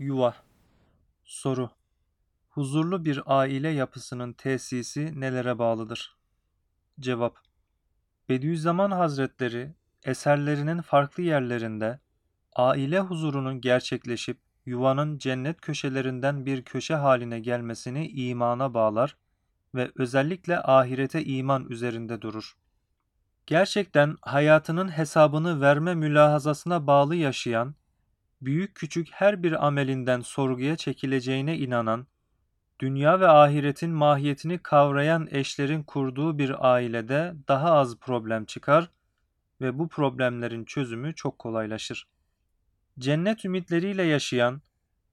Yuva Soru Huzurlu bir aile yapısının tesisi nelere bağlıdır? Cevap Bediüzzaman Hazretleri eserlerinin farklı yerlerinde aile huzurunun gerçekleşip yuvanın cennet köşelerinden bir köşe haline gelmesini imana bağlar ve özellikle ahirete iman üzerinde durur. Gerçekten hayatının hesabını verme mülahazasına bağlı yaşayan büyük küçük her bir amelinden sorguya çekileceğine inanan, dünya ve ahiretin mahiyetini kavrayan eşlerin kurduğu bir ailede daha az problem çıkar ve bu problemlerin çözümü çok kolaylaşır. Cennet ümitleriyle yaşayan,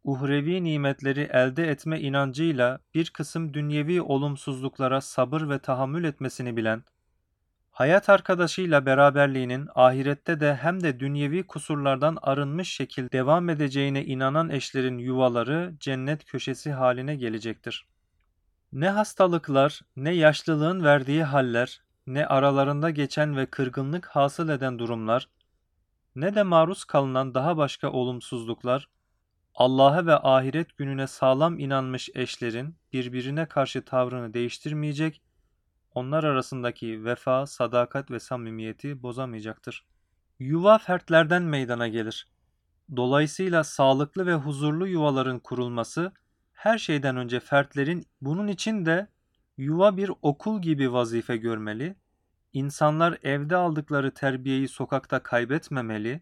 uhrevi nimetleri elde etme inancıyla bir kısım dünyevi olumsuzluklara sabır ve tahammül etmesini bilen, Hayat arkadaşıyla beraberliğinin ahirette de hem de dünyevi kusurlardan arınmış şekilde devam edeceğine inanan eşlerin yuvaları cennet köşesi haline gelecektir. Ne hastalıklar, ne yaşlılığın verdiği haller, ne aralarında geçen ve kırgınlık hasıl eden durumlar, ne de maruz kalınan daha başka olumsuzluklar, Allah'a ve ahiret gününe sağlam inanmış eşlerin birbirine karşı tavrını değiştirmeyecek onlar arasındaki vefa, sadakat ve samimiyeti bozamayacaktır. Yuva fertlerden meydana gelir. Dolayısıyla sağlıklı ve huzurlu yuvaların kurulması her şeyden önce fertlerin bunun için de yuva bir okul gibi vazife görmeli, insanlar evde aldıkları terbiyeyi sokakta kaybetmemeli,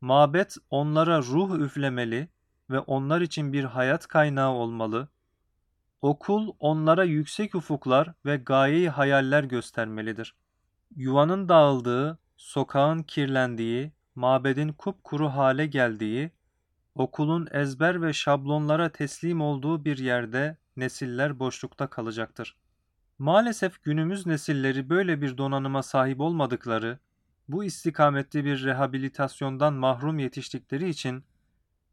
mabet onlara ruh üflemeli ve onlar için bir hayat kaynağı olmalı, Okul onlara yüksek ufuklar ve gayeyi hayaller göstermelidir. Yuvanın dağıldığı, sokağın kirlendiği, mabedin kupkuru hale geldiği, okulun ezber ve şablonlara teslim olduğu bir yerde nesiller boşlukta kalacaktır. Maalesef günümüz nesilleri böyle bir donanıma sahip olmadıkları, bu istikametli bir rehabilitasyondan mahrum yetiştikleri için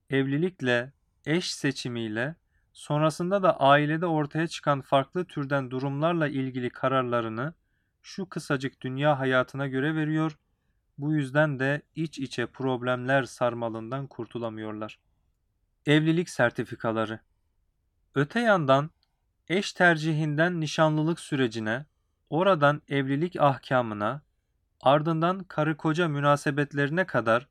evlilikle, eş seçimiyle Sonrasında da ailede ortaya çıkan farklı türden durumlarla ilgili kararlarını şu kısacık dünya hayatına göre veriyor. Bu yüzden de iç içe problemler sarmalından kurtulamıyorlar. Evlilik sertifikaları Öte yandan eş tercihinden nişanlılık sürecine, oradan evlilik ahkamına, ardından karı koca münasebetlerine kadar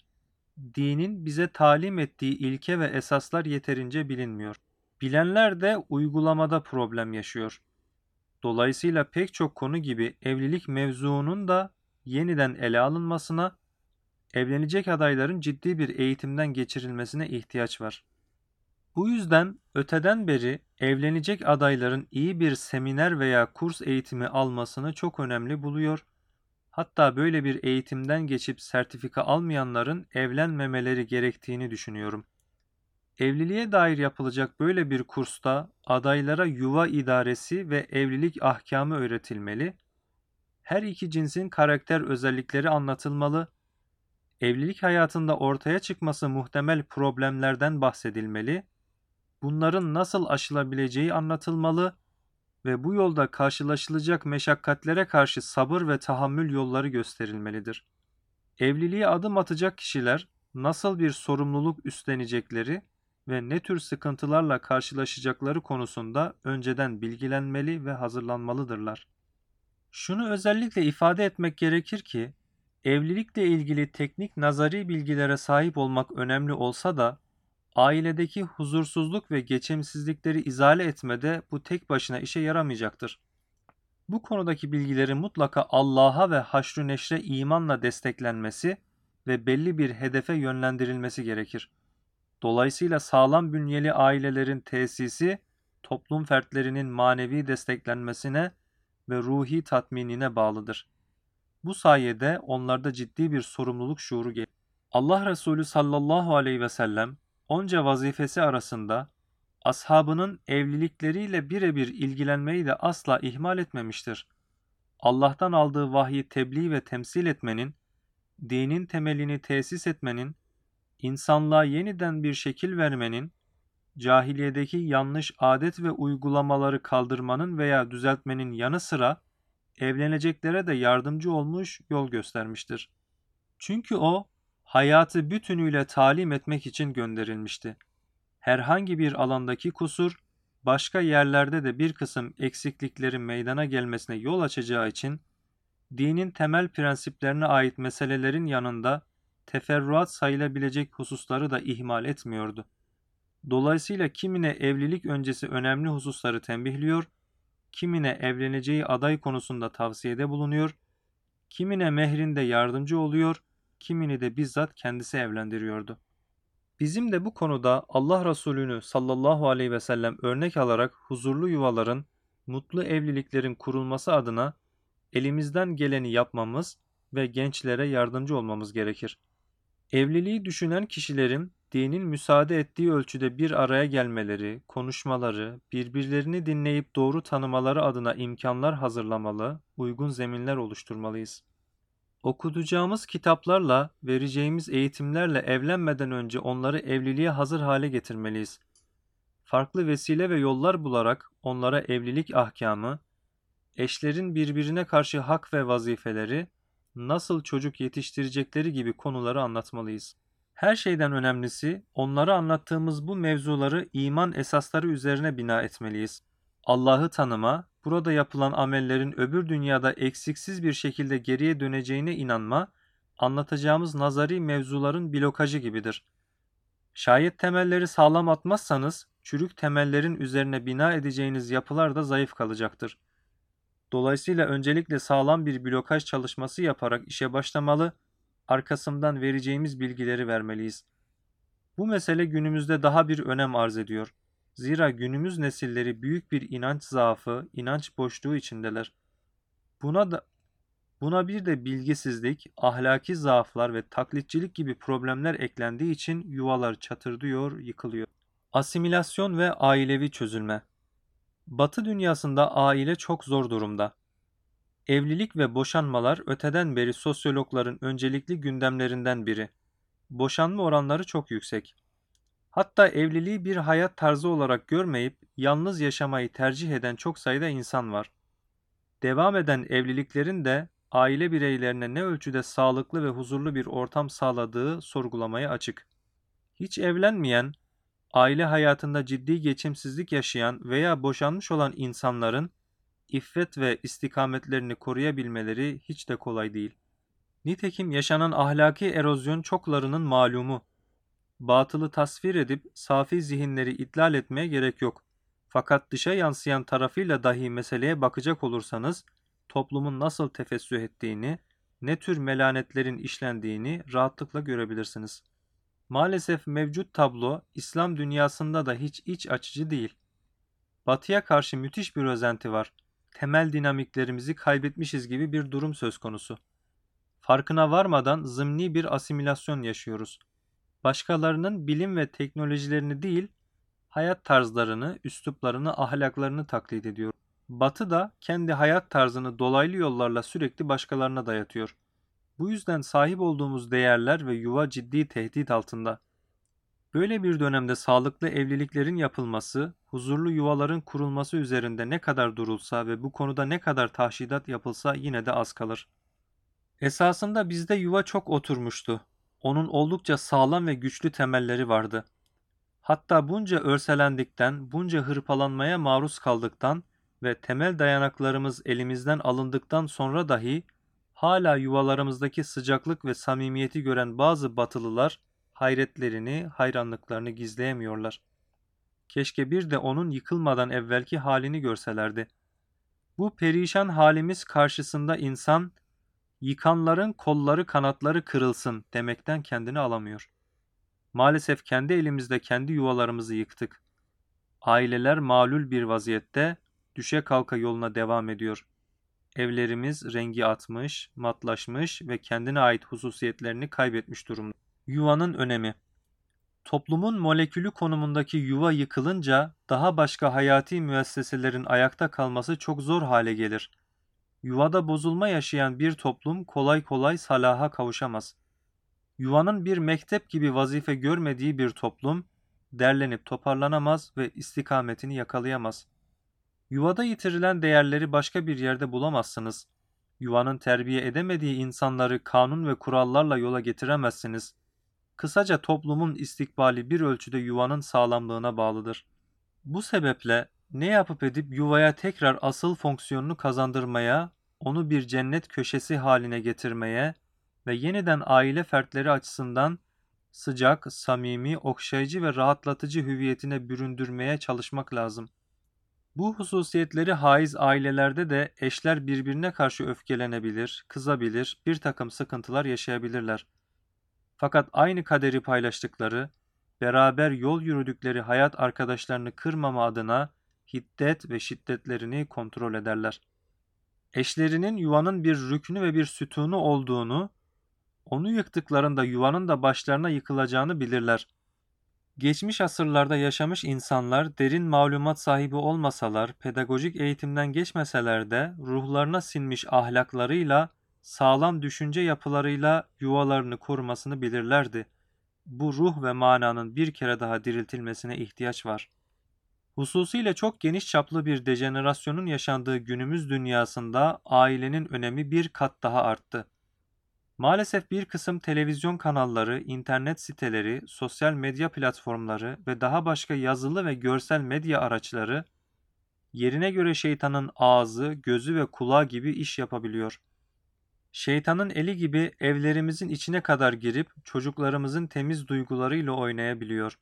dinin bize talim ettiği ilke ve esaslar yeterince bilinmiyor. Bilenler de uygulamada problem yaşıyor. Dolayısıyla pek çok konu gibi evlilik mevzuunun da yeniden ele alınmasına, evlenecek adayların ciddi bir eğitimden geçirilmesine ihtiyaç var. Bu yüzden öteden beri evlenecek adayların iyi bir seminer veya kurs eğitimi almasını çok önemli buluyor. Hatta böyle bir eğitimden geçip sertifika almayanların evlenmemeleri gerektiğini düşünüyorum. Evliliğe dair yapılacak böyle bir kursta adaylara yuva idaresi ve evlilik ahkamı öğretilmeli, her iki cinsin karakter özellikleri anlatılmalı, evlilik hayatında ortaya çıkması muhtemel problemlerden bahsedilmeli, bunların nasıl aşılabileceği anlatılmalı ve bu yolda karşılaşılacak meşakkatlere karşı sabır ve tahammül yolları gösterilmelidir. Evliliğe adım atacak kişiler nasıl bir sorumluluk üstlenecekleri ve ne tür sıkıntılarla karşılaşacakları konusunda önceden bilgilenmeli ve hazırlanmalıdırlar. Şunu özellikle ifade etmek gerekir ki, evlilikle ilgili teknik nazari bilgilere sahip olmak önemli olsa da, ailedeki huzursuzluk ve geçimsizlikleri izale etmede bu tek başına işe yaramayacaktır. Bu konudaki bilgileri mutlaka Allah'a ve haşr-ı neşre imanla desteklenmesi ve belli bir hedefe yönlendirilmesi gerekir. Dolayısıyla sağlam bünyeli ailelerin tesisi toplum fertlerinin manevi desteklenmesine ve ruhi tatminine bağlıdır. Bu sayede onlarda ciddi bir sorumluluk şuuru gelir. Allah Resulü sallallahu aleyhi ve sellem onca vazifesi arasında ashabının evlilikleriyle birebir ilgilenmeyi de asla ihmal etmemiştir. Allah'tan aldığı vahyi tebliğ ve temsil etmenin, dinin temelini tesis etmenin insanlığa yeniden bir şekil vermenin, cahiliyedeki yanlış adet ve uygulamaları kaldırmanın veya düzeltmenin yanı sıra evleneceklere de yardımcı olmuş, yol göstermiştir. Çünkü o hayatı bütünüyle talim etmek için gönderilmişti. herhangi bir alandaki kusur, başka yerlerde de bir kısım eksikliklerin meydana gelmesine yol açacağı için, dinin temel prensiplerine ait meselelerin yanında teferruat sayılabilecek hususları da ihmal etmiyordu. Dolayısıyla kimine evlilik öncesi önemli hususları tembihliyor, kimine evleneceği aday konusunda tavsiyede bulunuyor, kimine mehrinde yardımcı oluyor, kimini de bizzat kendisi evlendiriyordu. Bizim de bu konuda Allah Resulü'nü sallallahu aleyhi ve sellem örnek alarak huzurlu yuvaların, mutlu evliliklerin kurulması adına elimizden geleni yapmamız ve gençlere yardımcı olmamız gerekir. Evliliği düşünen kişilerin dinin müsaade ettiği ölçüde bir araya gelmeleri, konuşmaları, birbirlerini dinleyip doğru tanımaları adına imkanlar hazırlamalı, uygun zeminler oluşturmalıyız. Okutacağımız kitaplarla, vereceğimiz eğitimlerle evlenmeden önce onları evliliğe hazır hale getirmeliyiz. Farklı vesile ve yollar bularak onlara evlilik ahkamı, eşlerin birbirine karşı hak ve vazifeleri, nasıl çocuk yetiştirecekleri gibi konuları anlatmalıyız. Her şeyden önemlisi onlara anlattığımız bu mevzuları iman esasları üzerine bina etmeliyiz. Allah'ı tanıma, burada yapılan amellerin öbür dünyada eksiksiz bir şekilde geriye döneceğine inanma, anlatacağımız nazari mevzuların blokajı gibidir. Şayet temelleri sağlam atmazsanız, çürük temellerin üzerine bina edeceğiniz yapılar da zayıf kalacaktır. Dolayısıyla öncelikle sağlam bir blokaj çalışması yaparak işe başlamalı, arkasından vereceğimiz bilgileri vermeliyiz. Bu mesele günümüzde daha bir önem arz ediyor. Zira günümüz nesilleri büyük bir inanç zaafı, inanç boşluğu içindeler. Buna da Buna bir de bilgisizlik, ahlaki zaaflar ve taklitçilik gibi problemler eklendiği için yuvalar çatırdıyor, yıkılıyor. Asimilasyon ve ailevi çözülme Batı dünyasında aile çok zor durumda. Evlilik ve boşanmalar öteden beri sosyologların öncelikli gündemlerinden biri. Boşanma oranları çok yüksek. Hatta evliliği bir hayat tarzı olarak görmeyip yalnız yaşamayı tercih eden çok sayıda insan var. Devam eden evliliklerin de aile bireylerine ne ölçüde sağlıklı ve huzurlu bir ortam sağladığı sorgulamaya açık. Hiç evlenmeyen, aile hayatında ciddi geçimsizlik yaşayan veya boşanmış olan insanların iffet ve istikametlerini koruyabilmeleri hiç de kolay değil. Nitekim yaşanan ahlaki erozyon çoklarının malumu. Batılı tasvir edip safi zihinleri idlal etmeye gerek yok. Fakat dışa yansıyan tarafıyla dahi meseleye bakacak olursanız, toplumun nasıl tefessüh ettiğini, ne tür melanetlerin işlendiğini rahatlıkla görebilirsiniz. Maalesef mevcut tablo İslam dünyasında da hiç iç açıcı değil. Batıya karşı müthiş bir özenti var. Temel dinamiklerimizi kaybetmişiz gibi bir durum söz konusu. Farkına varmadan zımni bir asimilasyon yaşıyoruz. Başkalarının bilim ve teknolojilerini değil, hayat tarzlarını, üsluplarını, ahlaklarını taklit ediyor. Batı da kendi hayat tarzını dolaylı yollarla sürekli başkalarına dayatıyor. Bu yüzden sahip olduğumuz değerler ve yuva ciddi tehdit altında. Böyle bir dönemde sağlıklı evliliklerin yapılması, huzurlu yuvaların kurulması üzerinde ne kadar durulsa ve bu konuda ne kadar tahşidat yapılsa yine de az kalır. Esasında bizde yuva çok oturmuştu. Onun oldukça sağlam ve güçlü temelleri vardı. Hatta bunca örselendikten, bunca hırpalanmaya maruz kaldıktan ve temel dayanaklarımız elimizden alındıktan sonra dahi hala yuvalarımızdaki sıcaklık ve samimiyeti gören bazı batılılar hayretlerini, hayranlıklarını gizleyemiyorlar. Keşke bir de onun yıkılmadan evvelki halini görselerdi. Bu perişan halimiz karşısında insan, yıkanların kolları kanatları kırılsın demekten kendini alamıyor. Maalesef kendi elimizde kendi yuvalarımızı yıktık. Aileler malul bir vaziyette düşe kalka yoluna devam ediyor. Evlerimiz rengi atmış, matlaşmış ve kendine ait hususiyetlerini kaybetmiş durumda. Yuvanın önemi Toplumun molekülü konumundaki yuva yıkılınca daha başka hayati müesseselerin ayakta kalması çok zor hale gelir. Yuvada bozulma yaşayan bir toplum kolay kolay salaha kavuşamaz. Yuvanın bir mektep gibi vazife görmediği bir toplum derlenip toparlanamaz ve istikametini yakalayamaz. Yuvada yitirilen değerleri başka bir yerde bulamazsınız. Yuvanın terbiye edemediği insanları kanun ve kurallarla yola getiremezsiniz. Kısaca toplumun istikbali bir ölçüde yuvanın sağlamlığına bağlıdır. Bu sebeple ne yapıp edip yuvaya tekrar asıl fonksiyonunu kazandırmaya, onu bir cennet köşesi haline getirmeye ve yeniden aile fertleri açısından sıcak, samimi, okşayıcı ve rahatlatıcı hüviyetine büründürmeye çalışmak lazım. Bu hususiyetleri haiz ailelerde de eşler birbirine karşı öfkelenebilir, kızabilir, bir takım sıkıntılar yaşayabilirler. Fakat aynı kaderi paylaştıkları, beraber yol yürüdükleri hayat arkadaşlarını kırmama adına hiddet ve şiddetlerini kontrol ederler. Eşlerinin yuvanın bir rüknü ve bir sütunu olduğunu, onu yıktıklarında yuvanın da başlarına yıkılacağını bilirler. Geçmiş asırlarda yaşamış insanlar derin malumat sahibi olmasalar, pedagojik eğitimden geçmeseler de ruhlarına sinmiş ahlaklarıyla, sağlam düşünce yapılarıyla yuvalarını korumasını bilirlerdi. Bu ruh ve mananın bir kere daha diriltilmesine ihtiyaç var. Hususiyle çok geniş çaplı bir dejenerasyonun yaşandığı günümüz dünyasında ailenin önemi bir kat daha arttı. Maalesef bir kısım televizyon kanalları, internet siteleri, sosyal medya platformları ve daha başka yazılı ve görsel medya araçları yerine göre şeytanın ağzı, gözü ve kulağı gibi iş yapabiliyor. Şeytanın eli gibi evlerimizin içine kadar girip çocuklarımızın temiz duygularıyla oynayabiliyor.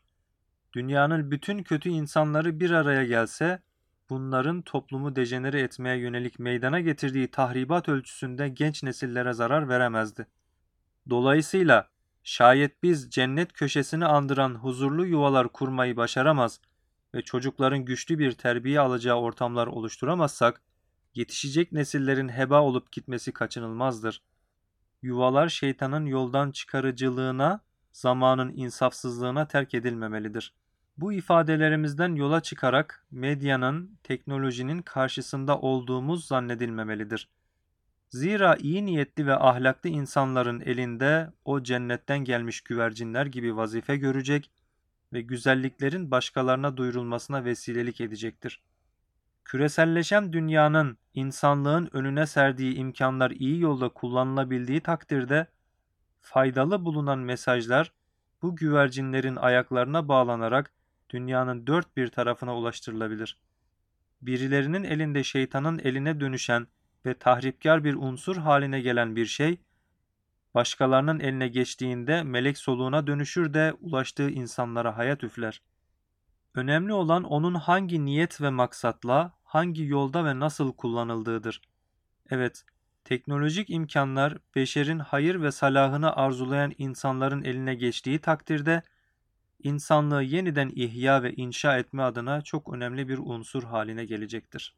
Dünyanın bütün kötü insanları bir araya gelse, bunların toplumu dejenere etmeye yönelik meydana getirdiği tahribat ölçüsünde genç nesillere zarar veremezdi. Dolayısıyla şayet biz cennet köşesini andıran huzurlu yuvalar kurmayı başaramaz ve çocukların güçlü bir terbiye alacağı ortamlar oluşturamazsak, yetişecek nesillerin heba olup gitmesi kaçınılmazdır. Yuvalar şeytanın yoldan çıkarıcılığına, zamanın insafsızlığına terk edilmemelidir. Bu ifadelerimizden yola çıkarak medyanın, teknolojinin karşısında olduğumuz zannedilmemelidir. Zira iyi niyetli ve ahlaklı insanların elinde o cennetten gelmiş güvercinler gibi vazife görecek ve güzelliklerin başkalarına duyurulmasına vesilelik edecektir. Küreselleşen dünyanın insanlığın önüne serdiği imkanlar iyi yolda kullanılabildiği takdirde faydalı bulunan mesajlar bu güvercinlerin ayaklarına bağlanarak dünyanın dört bir tarafına ulaştırılabilir. Birilerinin elinde şeytanın eline dönüşen ve tahripkar bir unsur haline gelen bir şey, başkalarının eline geçtiğinde melek soluğuna dönüşür de ulaştığı insanlara hayat üfler. Önemli olan onun hangi niyet ve maksatla, hangi yolda ve nasıl kullanıldığıdır. Evet, teknolojik imkanlar beşerin hayır ve salahını arzulayan insanların eline geçtiği takdirde, insanlığı yeniden ihya ve inşa etme adına çok önemli bir unsur haline gelecektir.